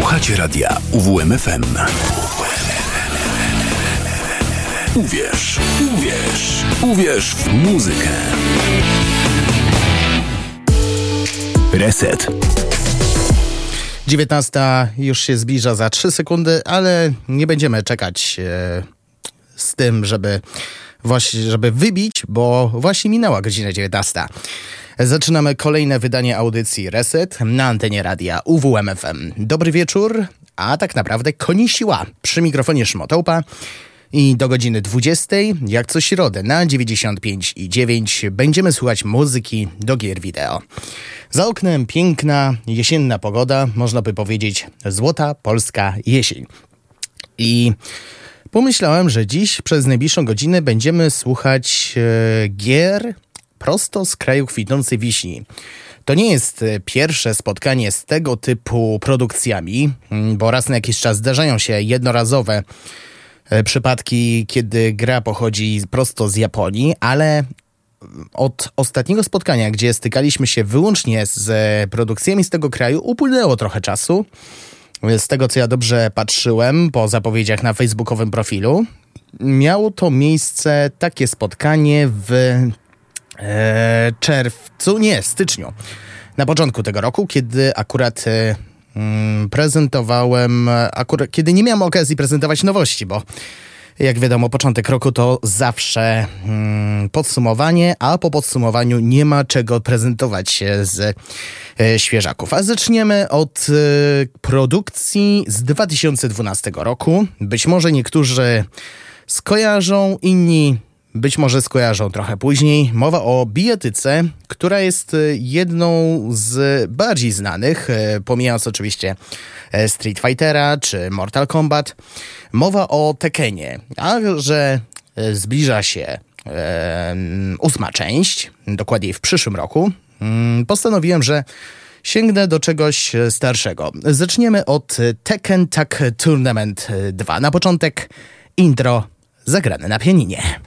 Słuchacie radia UWMFM. Uwierz, uwierz, uwierz w muzykę. Reset. 19 już się zbliża za 3 sekundy, ale nie będziemy czekać e, z tym, żeby właśnie, żeby wybić, bo właśnie minęła godzina 19. Zaczynamy kolejne wydanie audycji Reset na antenie radia UWMFM. Dobry wieczór, a tak naprawdę koni siła. Przy mikrofonie Szmotołpa i do godziny 20, jak co środę na 95 i 9 będziemy słuchać muzyki do gier wideo. Za oknem piękna, jesienna pogoda, można by powiedzieć złota polska jesień. I pomyślałem, że dziś przez najbliższą godzinę będziemy słuchać e, gier prosto z kraju kwitnącej wiśni. To nie jest e, pierwsze spotkanie z tego typu produkcjami, mm, bo raz na jakiś czas zdarzają się jednorazowe e, przypadki, kiedy gra pochodzi prosto z Japonii, ale od ostatniego spotkania, gdzie stykaliśmy się wyłącznie z produkcjami z tego kraju, upłynęło trochę czasu. Z tego co ja dobrze patrzyłem po zapowiedziach na facebookowym profilu, miało to miejsce takie spotkanie w e, czerwcu, nie, styczniu. Na początku tego roku, kiedy akurat e, mm, prezentowałem, akurat, kiedy nie miałem okazji prezentować nowości, bo jak wiadomo, początek roku to zawsze hmm, podsumowanie, a po podsumowaniu nie ma czego prezentować z e, świeżaków. A zaczniemy od e, produkcji z 2012 roku. Być może niektórzy skojarzą, inni być może skojarzą trochę później. Mowa o bijatyce, która jest e, jedną z bardziej znanych, e, pomijając oczywiście e, Street Fightera czy Mortal Kombat. Mowa o Tekenie, a że zbliża się e, ósma część, dokładniej w przyszłym roku, mm, postanowiłem, że sięgnę do czegoś starszego. Zaczniemy od Tekken Tag Tournament 2. Na początek intro zagrane na pianinie.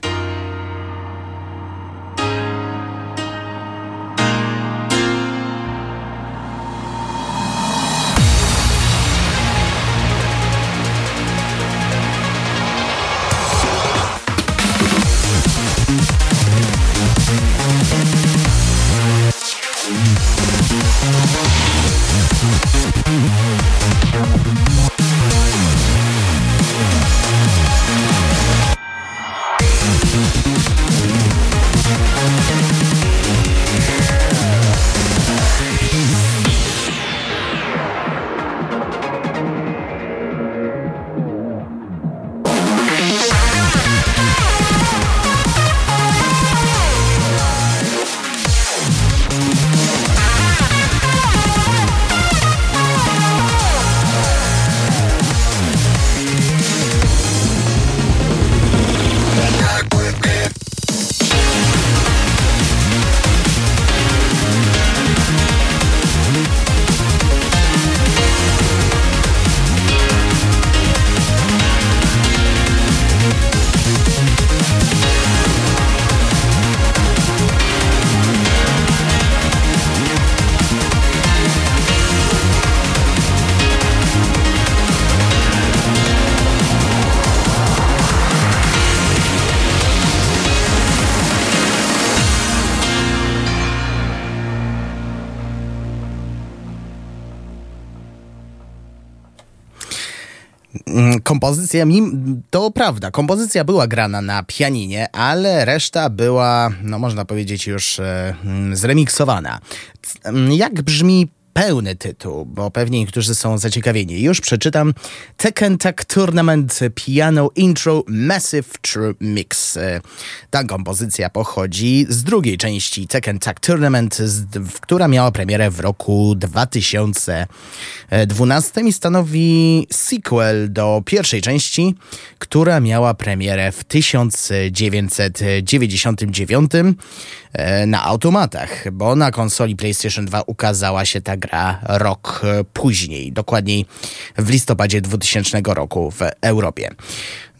Kompozycja, to prawda, kompozycja była grana na pianinie, ale reszta była, no można powiedzieć, już e, zremiksowana. Jak brzmi pełny tytuł, bo pewnie niektórzy są zaciekawieni. Już przeczytam Tekken Tag Tournament Piano Intro Massive True Mix. Ta kompozycja pochodzi z drugiej części Tekken Tag Tournament, która miała premierę w roku 2012 i stanowi sequel do pierwszej części, która miała premierę w 1999 e, na automatach, bo na konsoli PlayStation 2 ukazała się ta zagra rok później, dokładniej w listopadzie 2000 roku w Europie.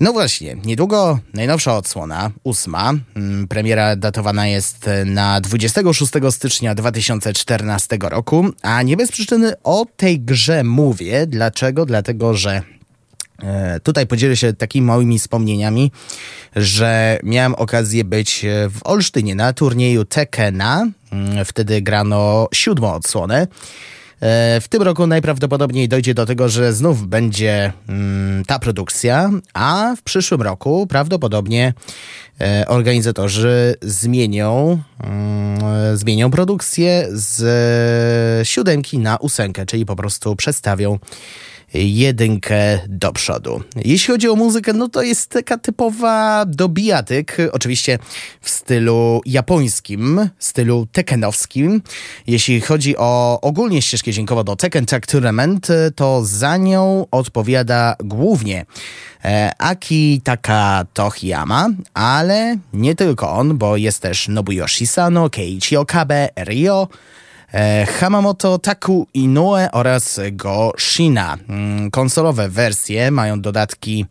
No właśnie, niedługo najnowsza odsłona, ósma. Mm, premiera datowana jest na 26 stycznia 2014 roku, a nie bez przyczyny o tej grze mówię. Dlaczego? Dlatego, że Tutaj podzielę się takimi małymi wspomnieniami, że miałem okazję być w Olsztynie na turnieju Tekena. Mm, wtedy grano siódmą odsłonę. E, w tym roku najprawdopodobniej dojdzie do tego, że znów będzie mm, ta produkcja, a w przyszłym roku prawdopodobnie e, organizatorzy zmienią, mm, zmienią produkcję z siódemki na ósemkę, czyli po prostu przedstawią jedynkę do przodu. Jeśli chodzi o muzykę, no to jest taka typowa dobijatyk, oczywiście w stylu japońskim, stylu tekenowskim. Jeśli chodzi o ogólnie ścieżkę dźwiękową do Tekken Tag Tournament, to za nią odpowiada głównie e, Aki Taka Tohiyama, ale nie tylko on, bo jest też Nobuyoshi Sano, Keiichi Okabe, Ryo, E, Hamamoto Taku Inoue oraz Go Shina. Mm, konsolowe wersje mają dodatki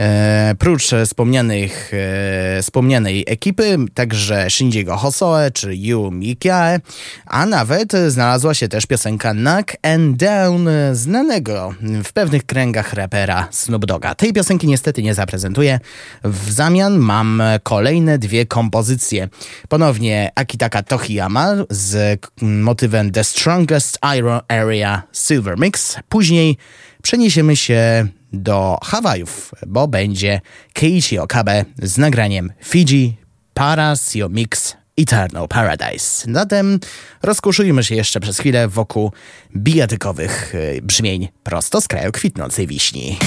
E, prócz wspomnianych, e, wspomnianej ekipy, także Shinjigo Hosoe czy Yu Mikiae, a nawet znalazła się też piosenka Knock and Down znanego w pewnych kręgach rapera Snoop Dogga. Tej piosenki niestety nie zaprezentuję. W zamian mam kolejne dwie kompozycje. Ponownie Akitaka Tohiyama z motywem The Strongest Iron Area Silver Mix. Później przeniesiemy się do Hawajów, bo będzie Keiichi Okabe z nagraniem Fiji Parasio Mix Eternal Paradise. Zatem rozkoszujmy się jeszcze przez chwilę wokół bijatykowych y, brzmień prosto z kraju kwitnącej wiśni.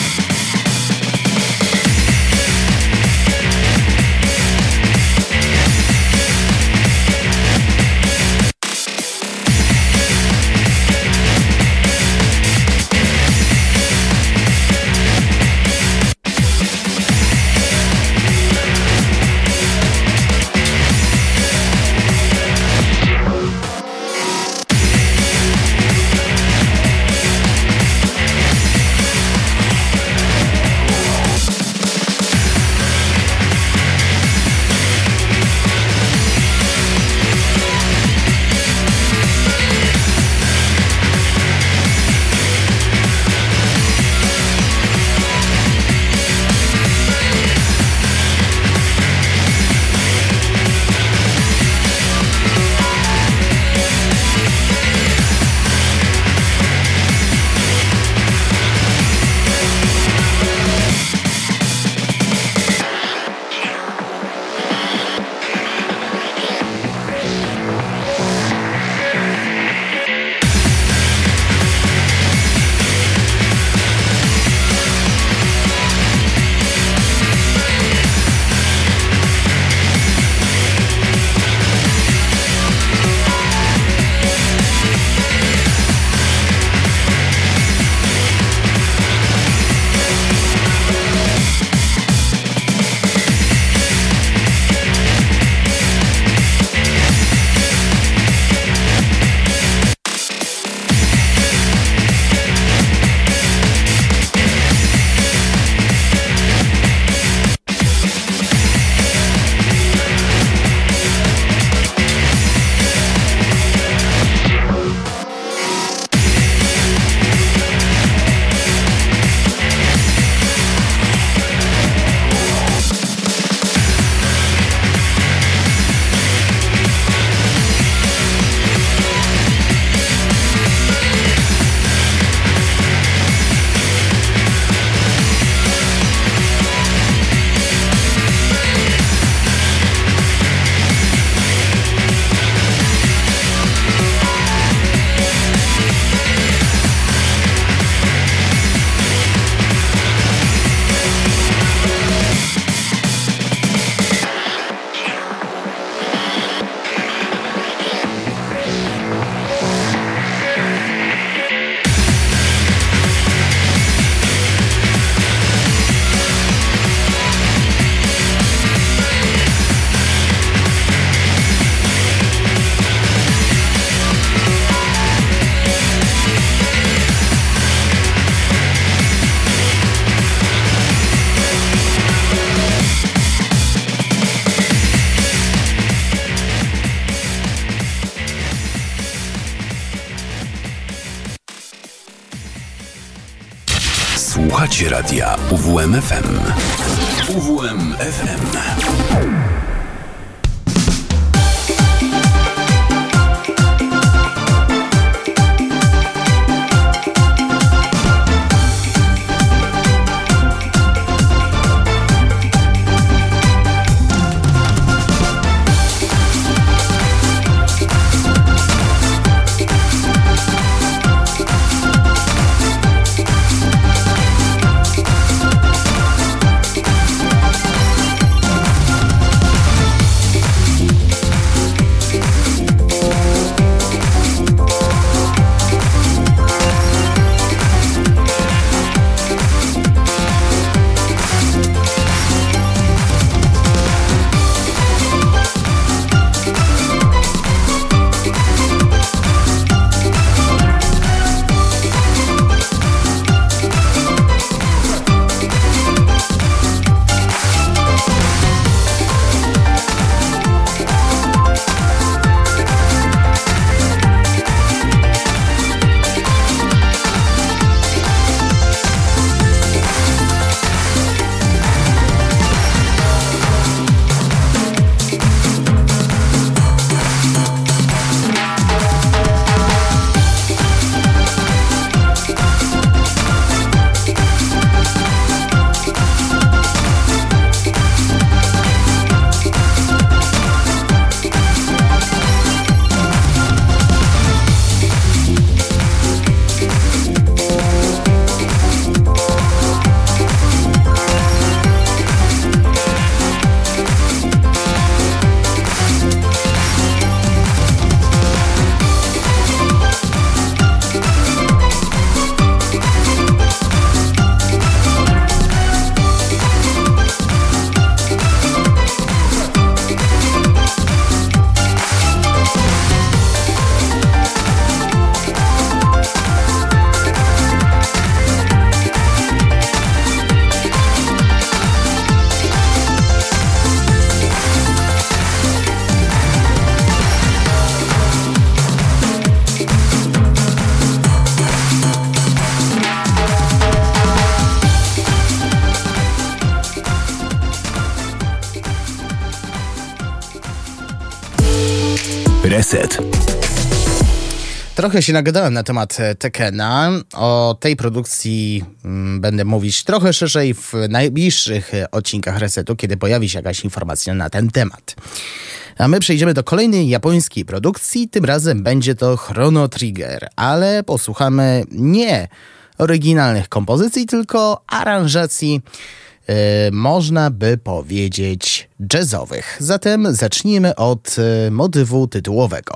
Radia UWMFM. UWMFM. Trochę się nagadałem na temat e, Tekena. O tej produkcji mm, będę mówić trochę szerzej w najbliższych e, odcinkach Resetu, kiedy pojawi się jakaś informacja na ten temat. A my przejdziemy do kolejnej japońskiej produkcji. Tym razem będzie to Chrono Trigger, ale posłuchamy nie oryginalnych kompozycji, tylko aranżacji. Yy, można by powiedzieć jazzowych. Zatem zacznijmy od motywu tytułowego.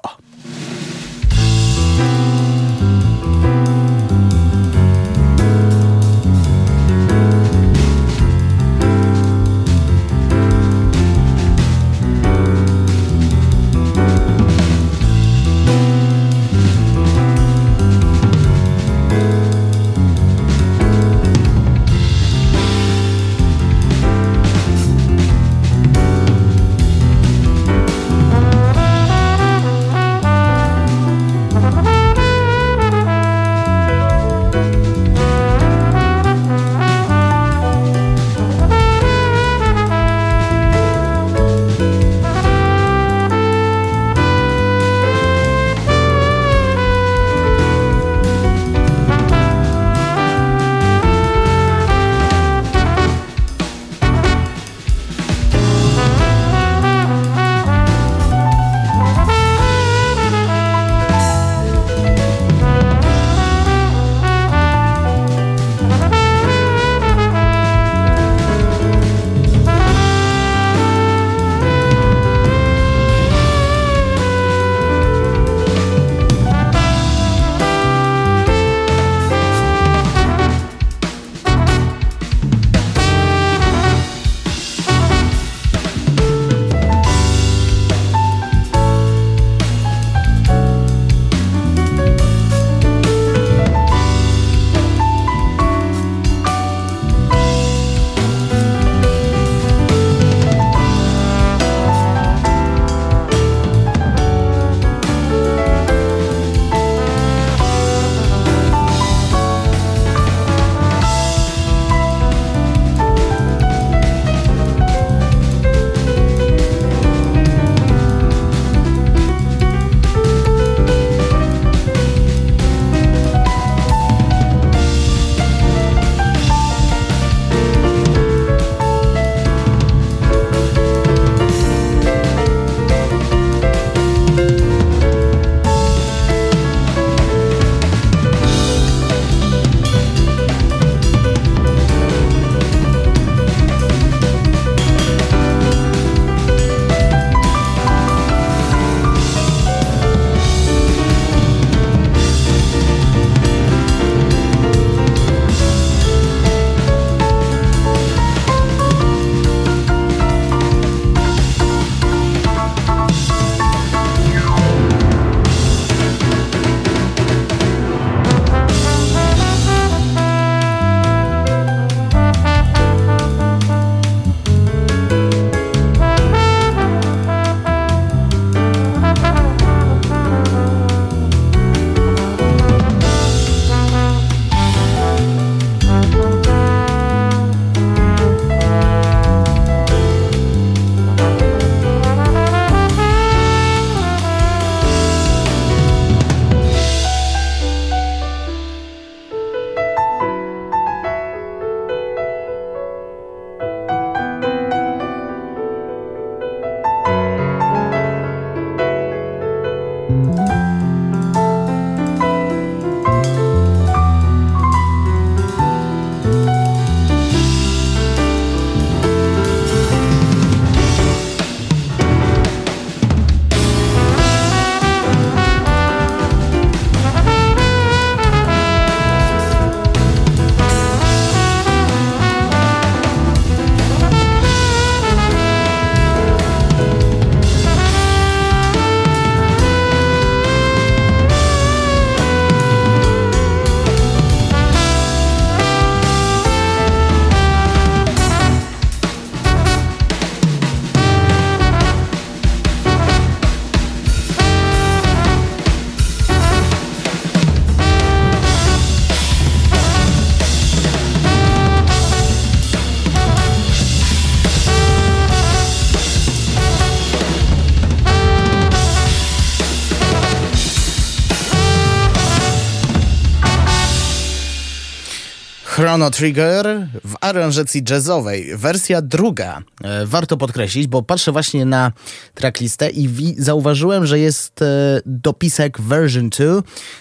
Chrono Trigger w aranżacji jazzowej. Wersja druga. E, warto podkreślić, bo patrzę właśnie na tracklistę i zauważyłem, że jest e, dopisek version 2,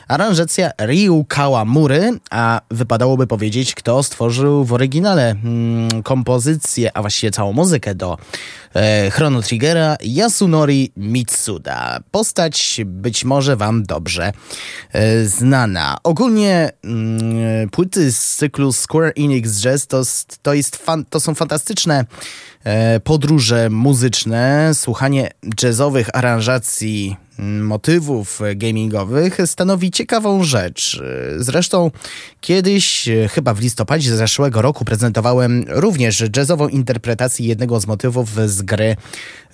aranżacja Ryu Kawamury, a wypadałoby powiedzieć, kto stworzył w oryginale mm, kompozycję, a właściwie całą muzykę do e, Chrono Triggera, Yasunori Mitsuda. Postać być może wam dobrze znana. Ogólnie mm, płyty z cyklu Square Enix Jazz to, to, jest fan, to są fantastyczne e, podróże muzyczne, słuchanie jazzowych aranżacji mm, motywów gamingowych stanowi ciekawą rzecz. Zresztą kiedyś, e, chyba w listopadzie zeszłego roku, prezentowałem również jazzową interpretację jednego z motywów z gry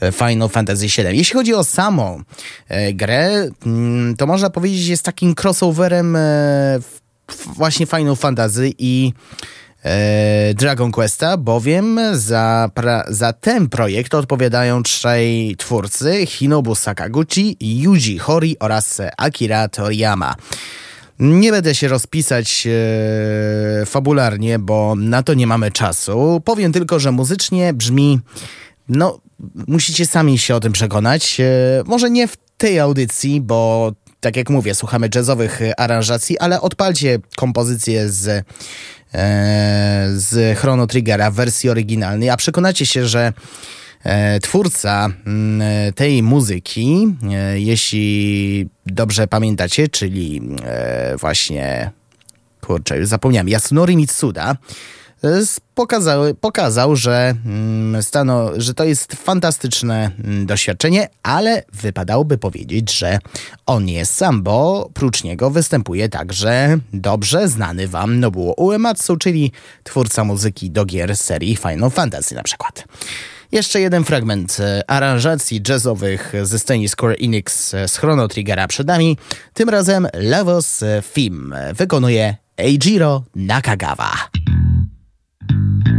e, Final Fantasy VII. Jeśli chodzi o samą grę, mm, to można powiedzieć, jest takim crossoverem w właśnie Final Fantasy i e, Dragon Questa, bowiem za, pra, za ten projekt odpowiadają trzej twórcy Hinobu Sakaguchi, Yuji Hori oraz Akira Toriyama. Nie będę się rozpisać e, fabularnie, bo na to nie mamy czasu. Powiem tylko, że muzycznie brzmi, no, musicie sami się o tym przekonać. E, może nie w tej audycji, bo tak jak mówię, słuchamy jazzowych aranżacji, ale odpalcie kompozycję z, e, z Chrono Triggera w wersji oryginalnej, a przekonacie się, że e, twórca mm, tej muzyki, e, jeśli dobrze pamiętacie, czyli właśnie, kurczę, już zapomniałem, Yasunori Mitsuda, pokazał, pokazał że, mm, stano, że to jest fantastyczne mm, doświadczenie, ale wypadałoby powiedzieć, że on jest sam, bo prócz niego występuje także dobrze znany wam Nobuo Uematsu, czyli twórca muzyki do gier serii Final Fantasy na przykład. Jeszcze jeden fragment e, aranżacji jazzowych ze sceny Square Enix z Chrono Triggera przed nami. Tym razem Levos Film wykonuje Eijiro Nakagawa. Mm-hmm.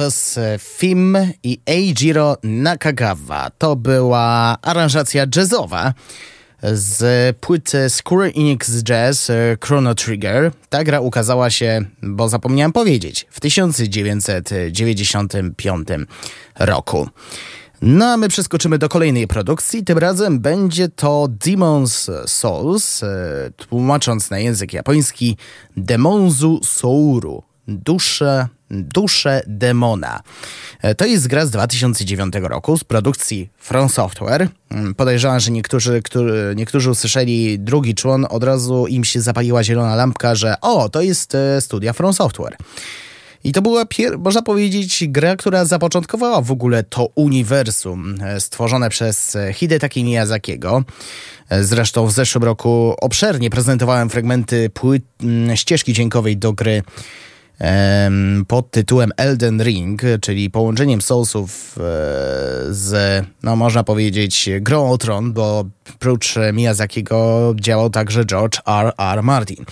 Levels Film i Eijiro Nakagawa. To była aranżacja jazzowa z płyty Square Enix Jazz Chrono Trigger. Ta gra ukazała się, bo zapomniałem powiedzieć, w 1995 roku. No a my przeskoczymy do kolejnej produkcji. Tym razem będzie to Demon's Souls, tłumacząc na język japoński Demonzu Souru. Dusze Dusze Demona. E, to jest gra z 2009 roku z produkcji From Software. Mm, podejrzewam, że niektórzy, którzy, niektórzy usłyszeli drugi człon, od razu im się zapaliła zielona lampka, że o, to jest e, studia From Software. I to była, można powiedzieć, gra, która zapoczątkowała w ogóle to uniwersum e, stworzone przez Hidetaki Miyazakiego. Zresztą w zeszłym roku obszernie prezentowałem fragmenty płyt, ścieżki dźwiękowej do gry pod tytułem Elden Ring, czyli połączeniem Soulsów e, z, no można powiedzieć, grą o tron, bo prócz Miyazakiego działał także George R. R. Martin.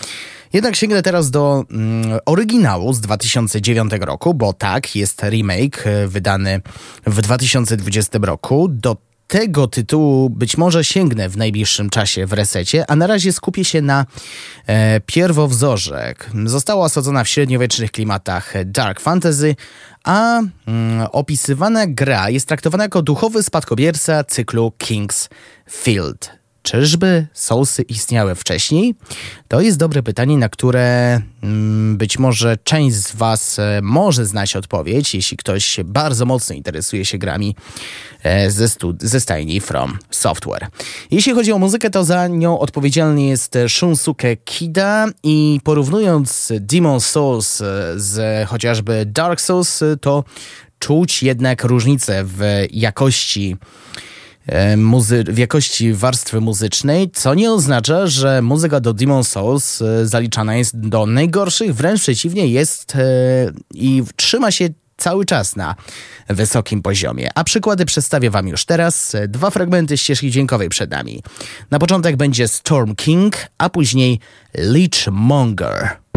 Jednak sięgnę teraz do mm, oryginału z 2009 roku, bo tak, jest remake wydany w 2020 roku. Do tego tytułu być może sięgnę w najbliższym czasie w resecie, a na razie skupię się na e, pierwowzorze. Została osadzona w średniowiecznych klimatach dark fantasy, a mm, opisywana gra jest traktowana jako duchowy spadkobierca cyklu King's Field. Czyżby Soulsy istniały wcześniej? To jest dobre pytanie, na które mm, być może część z Was e, może znać odpowiedź, jeśli ktoś bardzo mocno interesuje się grami e, ze, ze stajni From Software. Jeśli chodzi o muzykę, to za nią odpowiedzialny jest Shunsuke Kida i porównując Demon Souls e, z chociażby Dark Souls, to czuć jednak różnicę w jakości E, muzy- w jakości warstwy muzycznej, co nie oznacza, że muzyka do Demon Souls e, zaliczana jest do najgorszych, wręcz przeciwnie jest e, i trzyma się cały czas na wysokim poziomie. A przykłady przedstawię Wam już teraz. Dwa fragmenty ścieżki dźwiękowej przed nami. Na początek będzie Storm King, a później Leechmonger. Słuchacie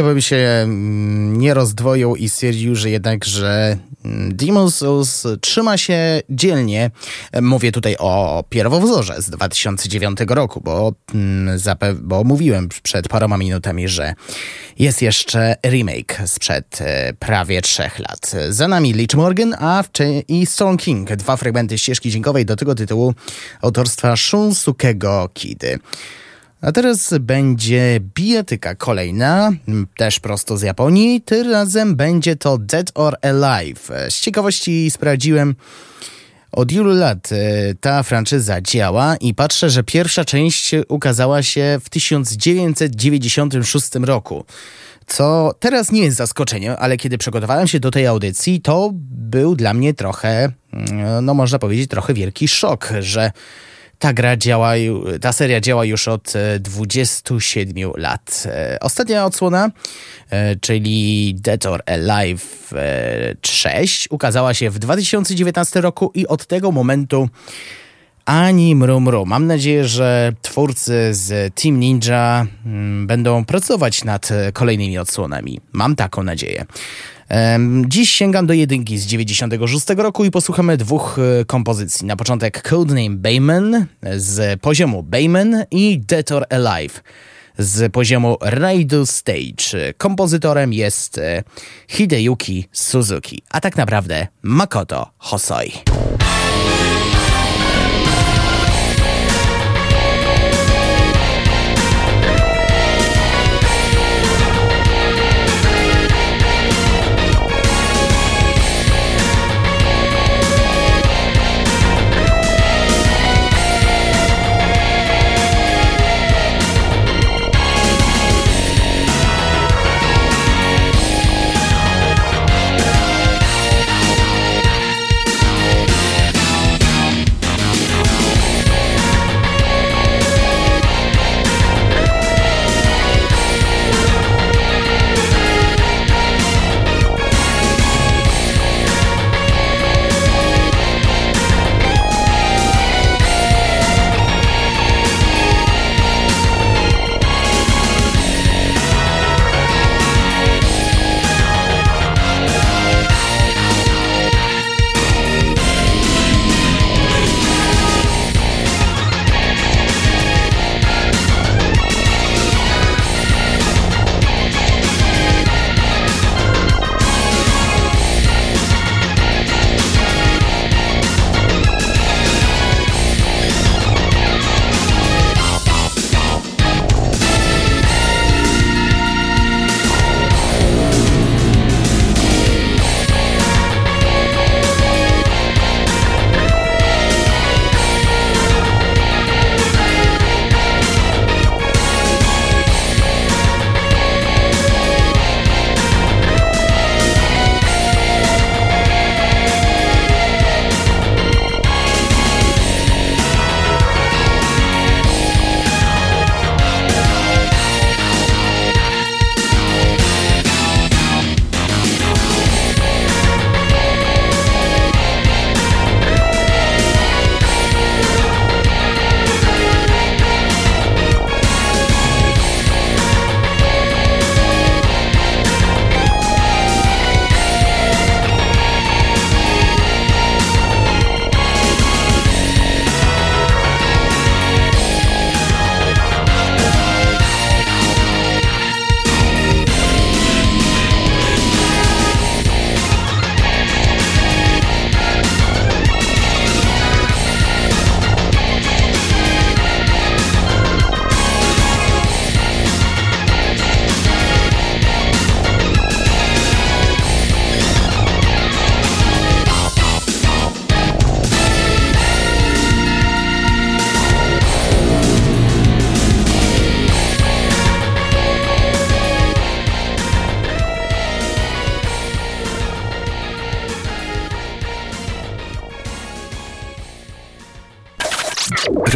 Ja bym się mm, nie rozdwoił i stwierdził, że jednak, że mm, Demon's Souls trzyma się dzielnie. Mówię tutaj o pierwowzorze z 2009 roku, bo, mm, bo mówiłem przed paroma minutami, że jest jeszcze remake sprzed e, prawie trzech lat. Za nami Lich Morgan a i Stone King, dwa fragmenty ścieżki dźwiękowej do tego tytułu autorstwa Shunsuke'ego Kidy. A teraz będzie bijatyka kolejna, też prosto z Japonii. Tym razem będzie to Dead or Alive. Z ciekawości sprawdziłem, od ilu lat e, ta franczyza działa i patrzę, że pierwsza część ukazała się w 1996 roku. Co teraz nie jest zaskoczeniem, ale kiedy przygotowałem się do tej audycji, to był dla mnie trochę, mm, no można powiedzieć, trochę wielki szok, że ta gra działa, ta seria działa już od 27 e, lat. E, ostatnia odsłona, e, czyli Dead or Alive 6, ukazała się w 2019 roku i od tego momentu ani mrumru. Mam nadzieję, że twórcy z Team Ninja mm, będą pracować nad kolejnymi odsłonami. Mam taką nadzieję. Dziś sięgam do jedynki z 96 roku i posłuchamy dwóch e, kompozycji. Na początek Codename Bayman z poziomu Bayman i Detour Alive z poziomu Radio Stage. Kompozytorem jest e, Hideyuki Suzuki, a tak naprawdę Makoto Hosoi.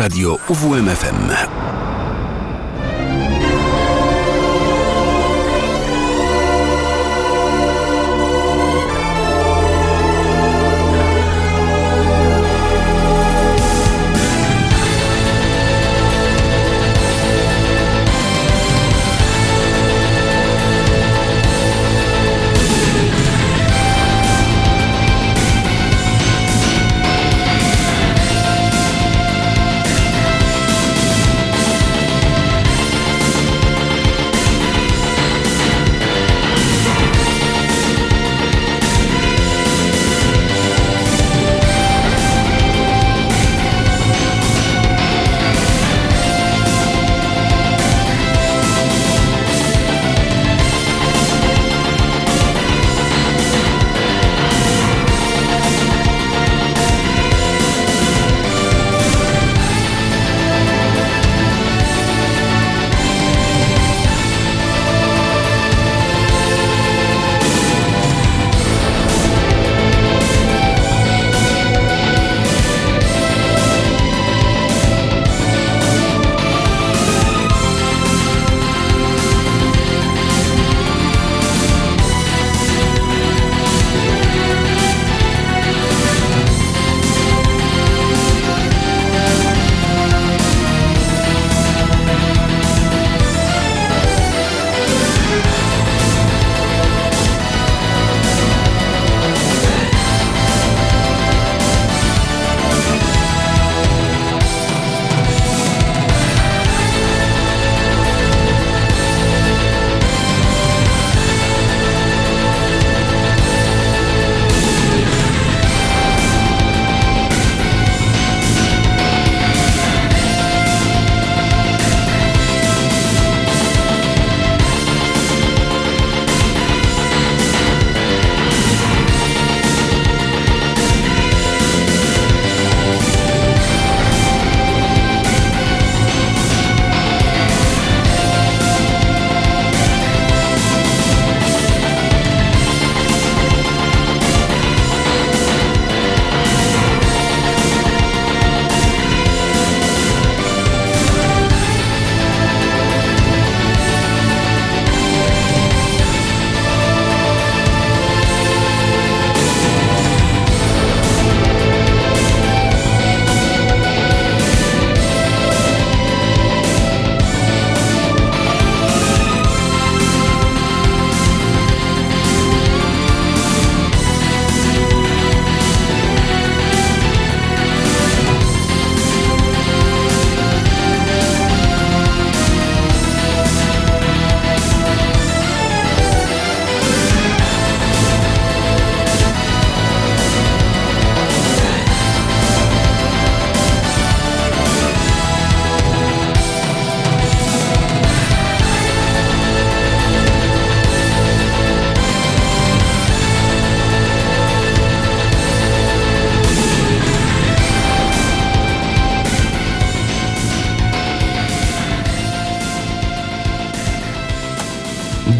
Radio UWMFM.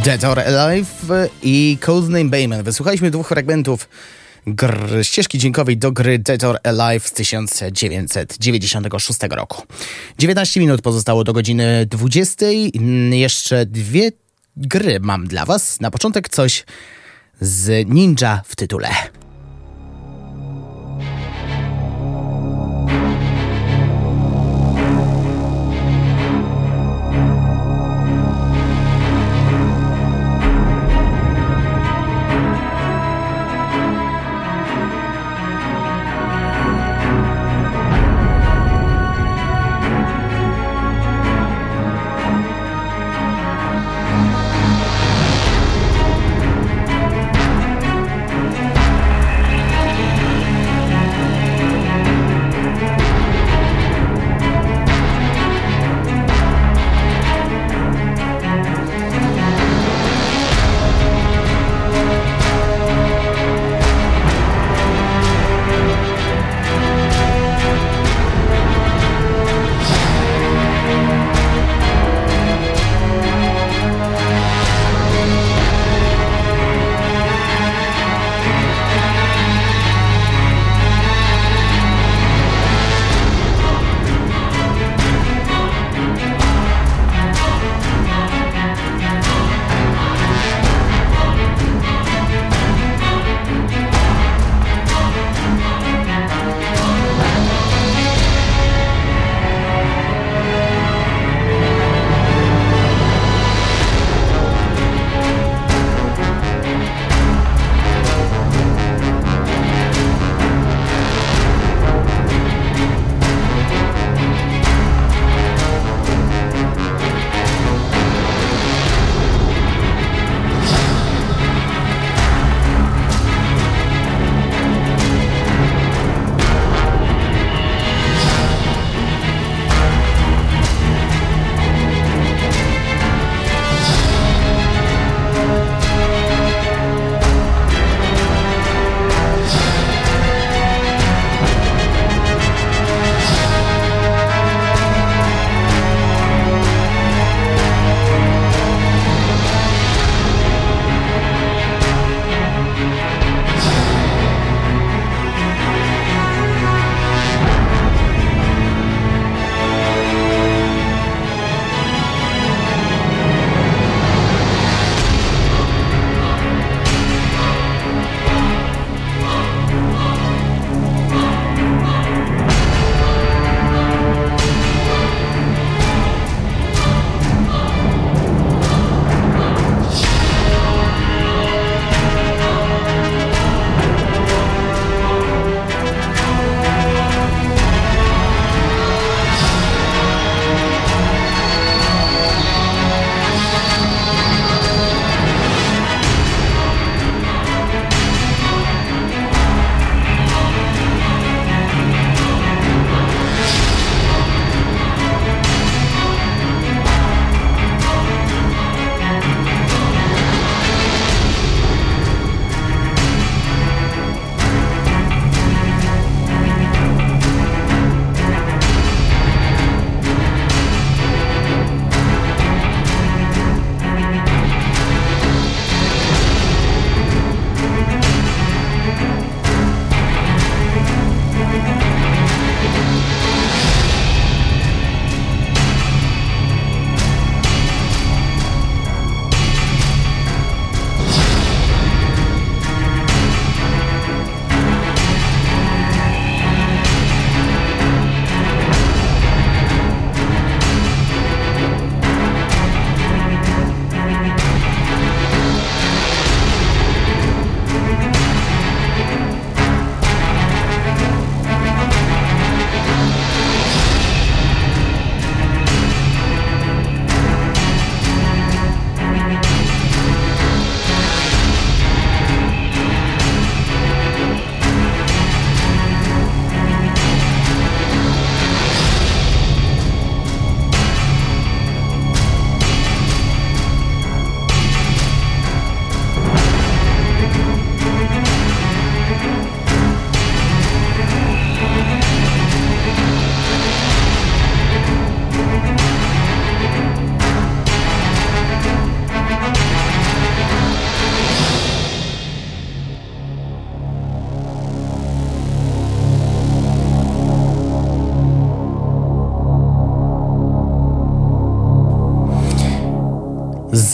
Dead or Alive i Codename Bayman. Wysłuchaliśmy dwóch fragmentów gr, ścieżki dźwiękowej do gry Dead or Alive z 1996 roku. 19 minut pozostało do godziny 20. Jeszcze dwie gry mam dla Was. Na początek coś z ninja w tytule.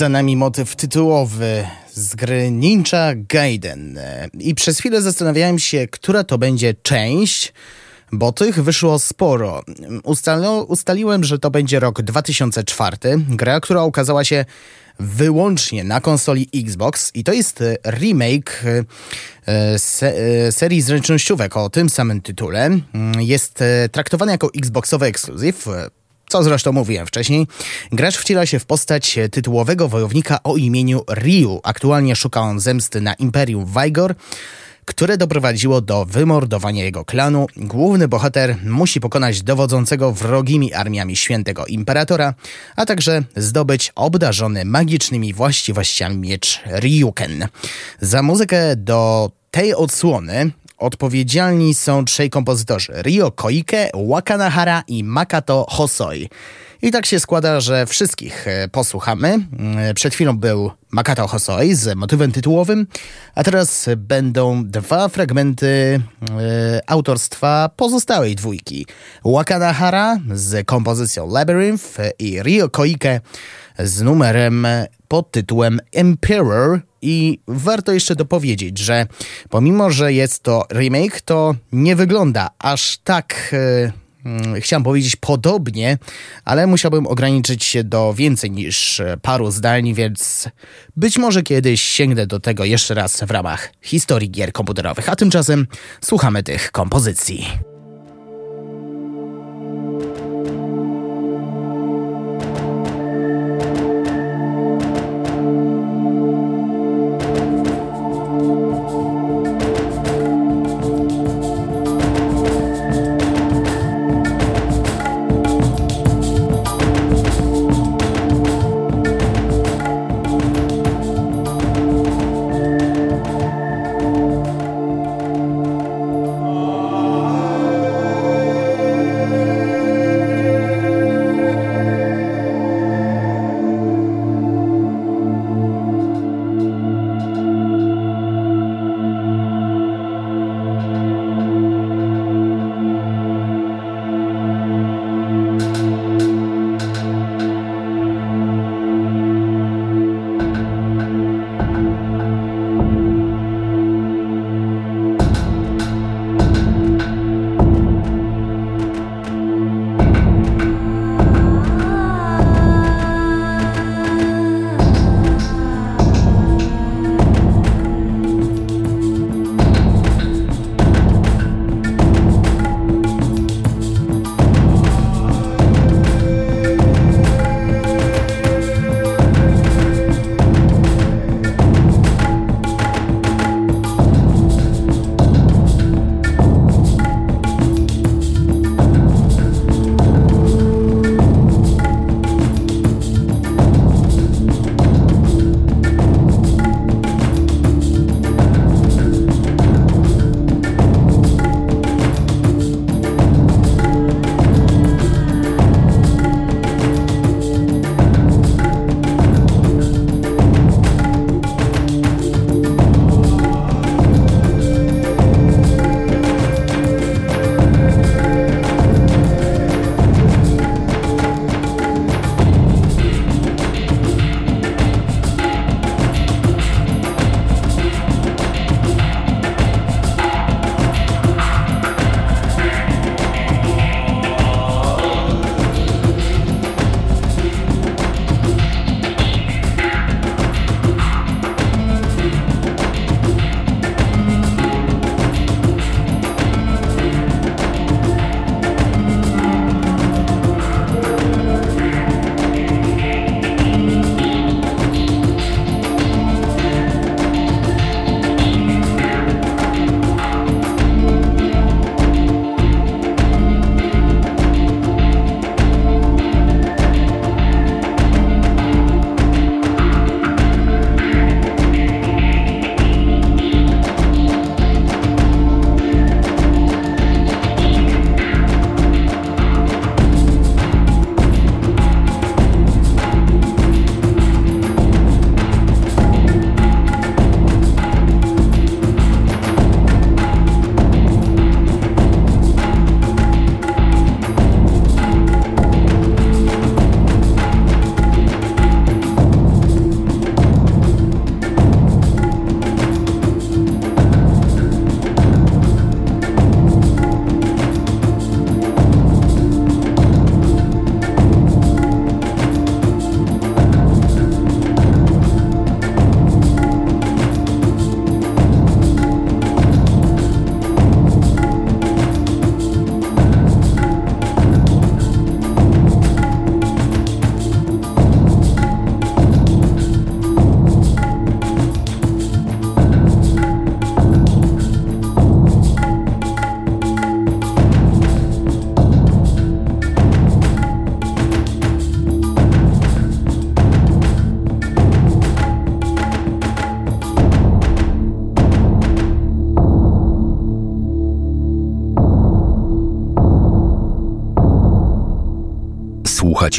Za nami motyw tytułowy z gry Ninja Gaiden. I przez chwilę zastanawiałem się, która to będzie część, bo tych wyszło sporo. ustaliłem, że to będzie rok 2004. Gra, która ukazała się wyłącznie na konsoli Xbox i to jest remake e, se e, serii zręcznościówek o tym samym tytule. Jest e, traktowany jako Xboxowy ekskluzyw co zresztą mówiłem wcześniej, gracz wciela się w postać tytułowego wojownika o imieniu Ryu. Aktualnie szuka on zemsty na Imperium Vigor, które doprowadziło do wymordowania jego klanu. Główny bohater musi pokonać dowodzącego wrogimi armiami świętego imperatora, a także zdobyć obdarzony magicznymi właściwościami miecz Ryuken. Za muzykę do tej odsłony Odpowiedzialni są trzej kompozytorzy: Ryo Koike, Wakanahara i Makato Hosoi. I tak się składa, że wszystkich e, posłuchamy. Mm, przed chwilą był Makato Hosoi z motywem tytułowym, a teraz będą dwa fragmenty y, autorstwa pozostałej dwójki. Wakanahara z kompozycją Labyrinth i Ryo Koike z numerem pod tytułem Emperor i warto jeszcze dopowiedzieć, że pomimo, że jest to remake, to nie wygląda aż tak... E, chciałem powiedzieć podobnie, ale musiałbym ograniczyć się do więcej niż paru zdań, więc być może kiedyś sięgnę do tego jeszcze raz w ramach historii gier komputerowych. A tymczasem słuchamy tych kompozycji.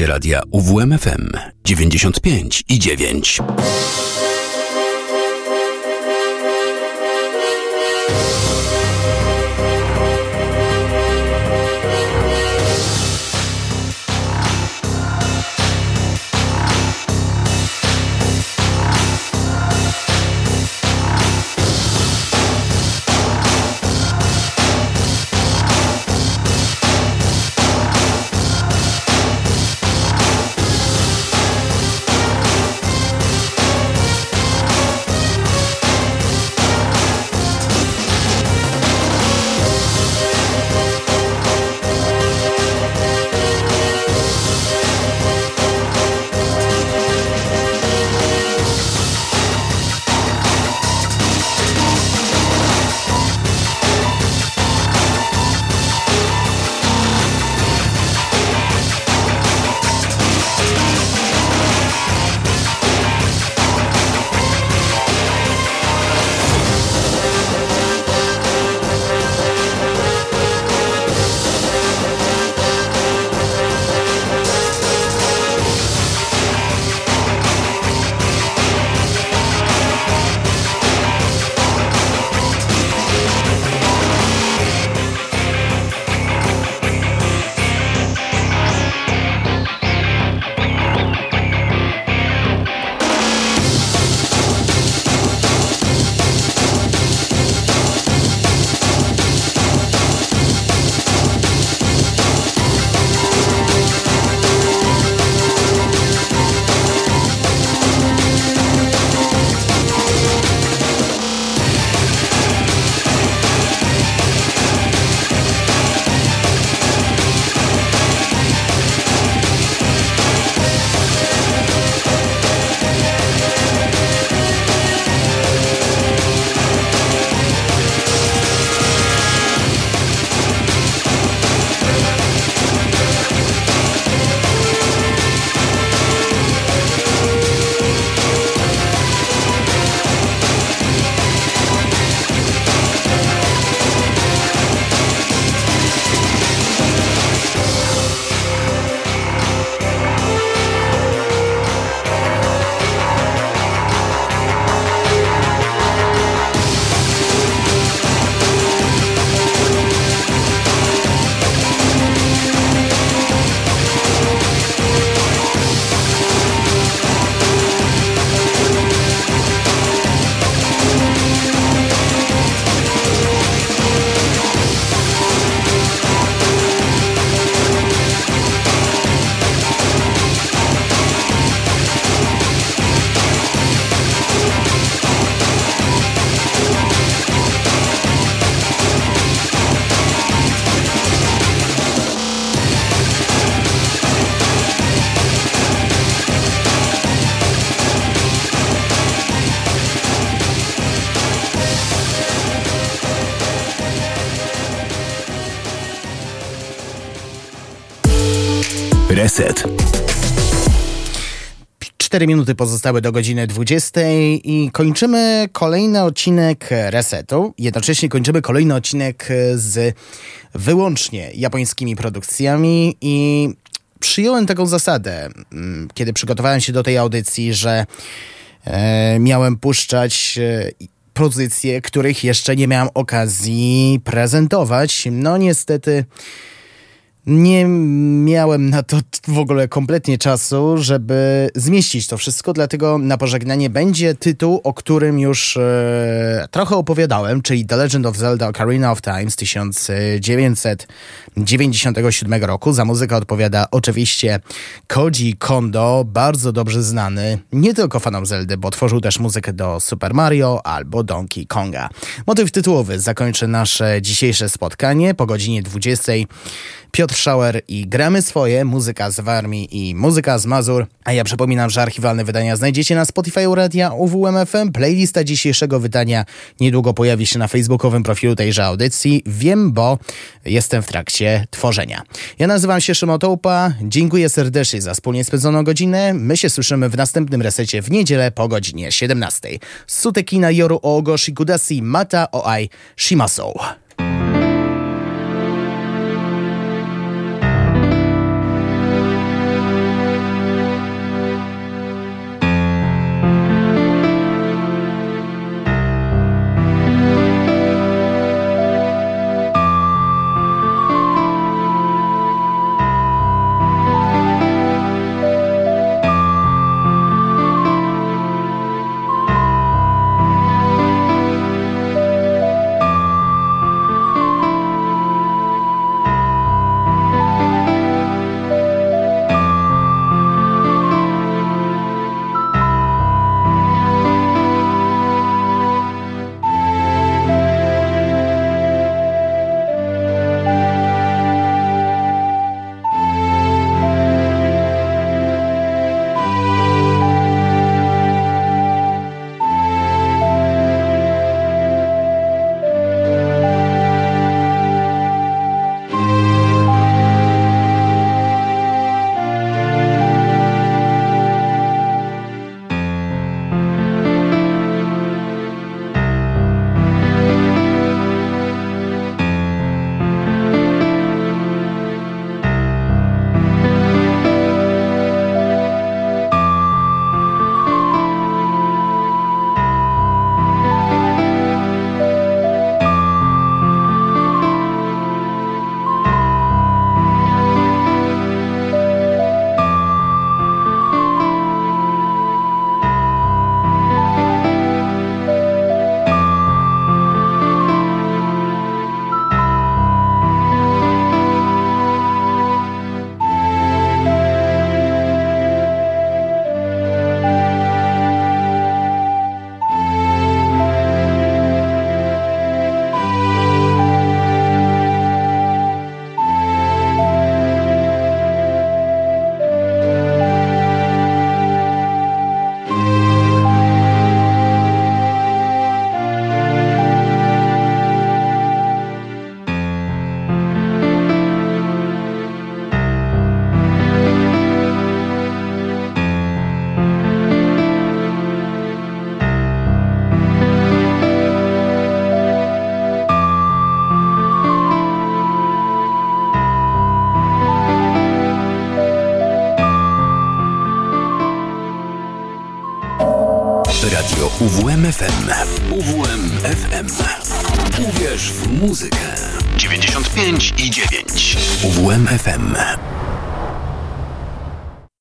Radia UWMFM 95 i 9. Reset. 4 minuty pozostały do godziny 20 i kończymy kolejny odcinek Resetu. Jednocześnie kończymy kolejny odcinek z wyłącznie japońskimi produkcjami i przyjąłem taką zasadę, mm, kiedy przygotowałem się do tej audycji, że e, miałem puszczać e, pozycje, których jeszcze nie miałem okazji prezentować. No niestety nie miałem na to w ogóle kompletnie czasu, żeby zmieścić to wszystko, dlatego na pożegnanie będzie tytuł, o którym już e, trochę opowiadałem, czyli The Legend of Zelda Ocarina of Time z 1997 roku. Za muzykę odpowiada oczywiście Koji Kondo, bardzo dobrze znany nie tylko fanom Zeldy, bo tworzył też muzykę do Super Mario albo Donkey Konga. Motyw tytułowy zakończy nasze dzisiejsze spotkanie po godzinie 20. Piotr Schauer i gramy swoje, muzyka z Warmii i muzyka z Mazur. A ja przypominam, że archiwalne wydania znajdziecie na Spotify Radia UWMFM. Playlista dzisiejszego wydania niedługo pojawi się na facebookowym profilu tejże audycji. Wiem, bo jestem w trakcie tworzenia. Ja nazywam się Szymon Tołpa. Dziękuję serdecznie za wspólnie spędzoną godzinę. My się słyszymy w następnym resecie w niedzielę po godzinie 17. Sutekina Yoru Ogo Shikudasi Mata Oai Shimasou.